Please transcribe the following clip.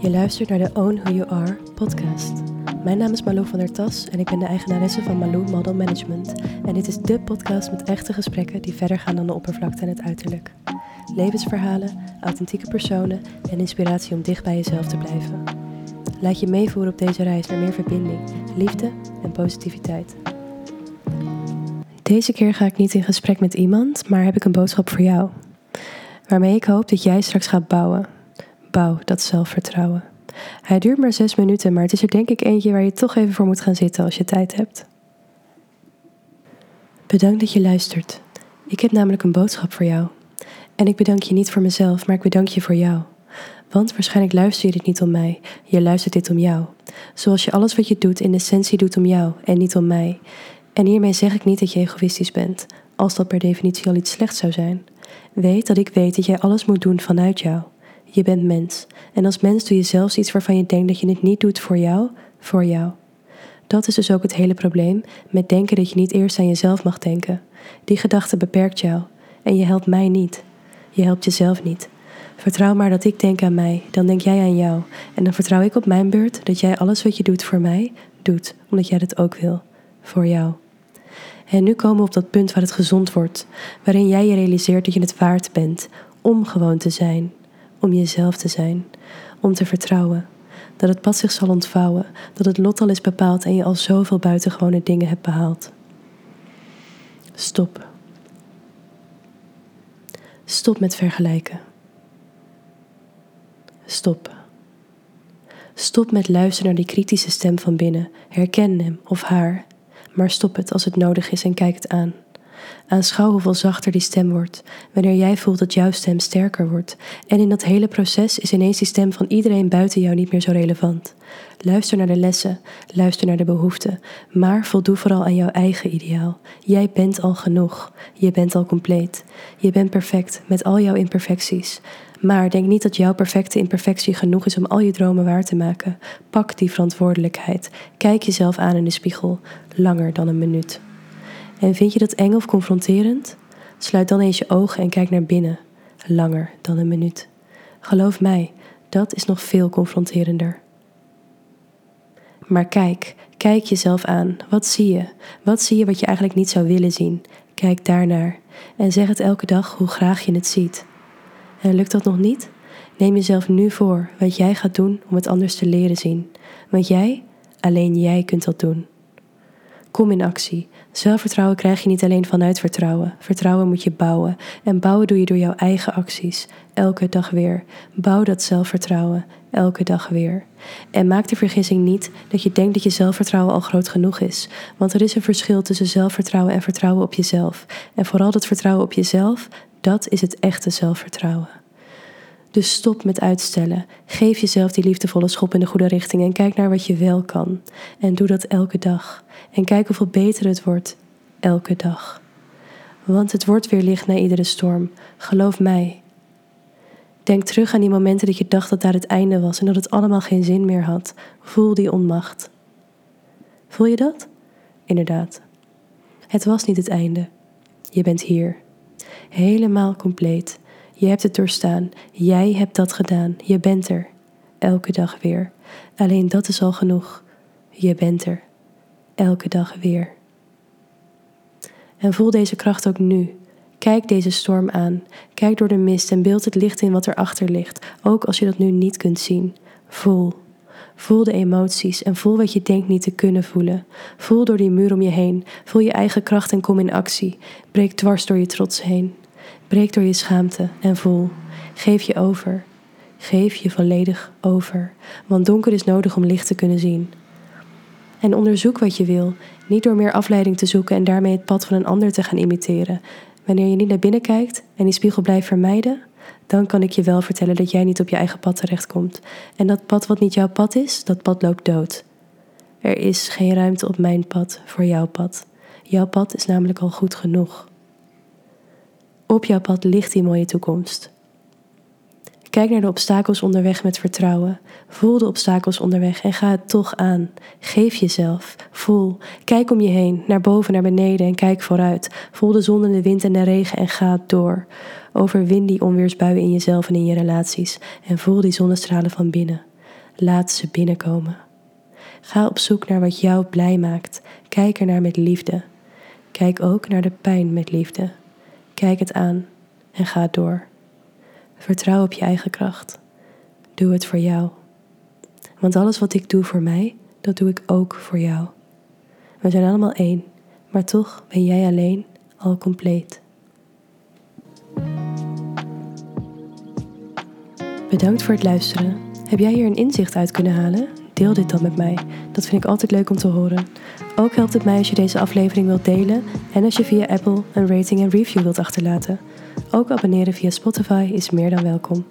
Je luistert naar de Own Who You Are podcast. Mijn naam is Malou van der Tas en ik ben de eigenaresse van Malou Model Management. En dit is dé podcast met echte gesprekken die verder gaan dan de oppervlakte en het uiterlijk. Levensverhalen, authentieke personen en inspiratie om dicht bij jezelf te blijven. Laat je meevoeren op deze reis naar meer verbinding, liefde en positiviteit. Deze keer ga ik niet in gesprek met iemand, maar heb ik een boodschap voor jou. Waarmee ik hoop dat jij straks gaat bouwen. Bouw dat zelfvertrouwen. Hij duurt maar zes minuten, maar het is er denk ik eentje waar je toch even voor moet gaan zitten als je tijd hebt. Bedankt dat je luistert. Ik heb namelijk een boodschap voor jou. En ik bedank je niet voor mezelf, maar ik bedank je voor jou. Want waarschijnlijk luister je dit niet om mij, je luistert dit om jou. Zoals je alles wat je doet in essentie doet om jou en niet om mij. En hiermee zeg ik niet dat je egoïstisch bent, als dat per definitie al iets slechts zou zijn. Weet dat ik weet dat jij alles moet doen vanuit jou. Je bent mens. En als mens doe je zelfs iets waarvan je denkt dat je het niet doet voor jou, voor jou. Dat is dus ook het hele probleem met denken dat je niet eerst aan jezelf mag denken. Die gedachte beperkt jou en je helpt mij niet. Je helpt jezelf niet. Vertrouw maar dat ik denk aan mij, dan denk jij aan jou. En dan vertrouw ik op mijn beurt dat jij alles wat je doet voor mij, doet, omdat jij dat ook wil. Voor jou. En nu komen we op dat punt waar het gezond wordt, waarin jij je realiseert dat je het waard bent om gewoon te zijn, om jezelf te zijn, om te vertrouwen. Dat het pad zich zal ontvouwen, dat het lot al is bepaald en je al zoveel buitengewone dingen hebt behaald. Stop. Stop met vergelijken. Stop. Stop met luisteren naar die kritische stem van binnen. Herken hem of haar maar stop het als het nodig is en kijk het aan. Aanschouw hoeveel zachter die stem wordt, wanneer jij voelt dat jouw stem sterker wordt. En in dat hele proces is ineens die stem van iedereen buiten jou niet meer zo relevant. Luister naar de lessen, luister naar de behoeften, maar voldoe vooral aan jouw eigen ideaal. Jij bent al genoeg, je bent al compleet. Je bent perfect met al jouw imperfecties. Maar denk niet dat jouw perfecte imperfectie genoeg is om al je dromen waar te maken. Pak die verantwoordelijkheid. Kijk jezelf aan in de spiegel, langer dan een minuut. En vind je dat eng of confronterend? Sluit dan eens je ogen en kijk naar binnen, langer dan een minuut. Geloof mij, dat is nog veel confronterender. Maar kijk, kijk jezelf aan. Wat zie je? Wat zie je wat je eigenlijk niet zou willen zien? Kijk daarnaar en zeg het elke dag hoe graag je het ziet. En lukt dat nog niet? Neem jezelf nu voor wat jij gaat doen om het anders te leren zien. Want jij, alleen jij kunt dat doen. Kom in actie. Zelfvertrouwen krijg je niet alleen vanuit vertrouwen. Vertrouwen moet je bouwen. En bouwen doe je door jouw eigen acties. Elke dag weer. Bouw dat zelfvertrouwen. Elke dag weer. En maak de vergissing niet dat je denkt dat je zelfvertrouwen al groot genoeg is. Want er is een verschil tussen zelfvertrouwen en vertrouwen op jezelf. En vooral dat vertrouwen op jezelf, dat is het echte zelfvertrouwen. Dus stop met uitstellen. Geef jezelf die liefdevolle schop in de goede richting en kijk naar wat je wel kan. En doe dat elke dag. En kijk hoeveel beter het wordt elke dag. Want het wordt weer licht na iedere storm. Geloof mij. Denk terug aan die momenten dat je dacht dat daar het einde was en dat het allemaal geen zin meer had. Voel die onmacht. Voel je dat? Inderdaad. Het was niet het einde. Je bent hier. Helemaal compleet. Je hebt het doorstaan. Jij hebt dat gedaan. Je bent er. Elke dag weer. Alleen dat is al genoeg. Je bent er. Elke dag weer. En voel deze kracht ook nu. Kijk deze storm aan. Kijk door de mist en beeld het licht in wat erachter ligt, ook als je dat nu niet kunt zien. Voel. Voel de emoties en voel wat je denkt niet te kunnen voelen. Voel door die muur om je heen. Voel je eigen kracht en kom in actie. Breek dwars door je trots heen. Breek door je schaamte en voel. Geef je over. Geef je volledig over. Want donker is nodig om licht te kunnen zien. En onderzoek wat je wil, niet door meer afleiding te zoeken en daarmee het pad van een ander te gaan imiteren. Wanneer je niet naar binnen kijkt en die spiegel blijft vermijden, dan kan ik je wel vertellen dat jij niet op je eigen pad terechtkomt. En dat pad wat niet jouw pad is, dat pad loopt dood. Er is geen ruimte op mijn pad voor jouw pad. Jouw pad is namelijk al goed genoeg. Op jouw pad ligt die mooie toekomst. Kijk naar de obstakels onderweg met vertrouwen. Voel de obstakels onderweg en ga het toch aan. Geef jezelf. Voel. Kijk om je heen, naar boven, naar beneden en kijk vooruit. Voel de zon en de wind en de regen en ga door. Overwin die onweersbuien in jezelf en in je relaties en voel die zonnestralen van binnen. Laat ze binnenkomen. Ga op zoek naar wat jou blij maakt. Kijk ernaar met liefde. Kijk ook naar de pijn met liefde. Kijk het aan en ga door. Vertrouw op je eigen kracht. Doe het voor jou. Want alles wat ik doe voor mij, dat doe ik ook voor jou. We zijn allemaal één, maar toch ben jij alleen al compleet. Bedankt voor het luisteren. Heb jij hier een inzicht uit kunnen halen? Deel dit dan met mij. Dat vind ik altijd leuk om te horen. Ook helpt het mij als je deze aflevering wilt delen en als je via Apple een rating en review wilt achterlaten. Ook abonneren via Spotify is meer dan welkom.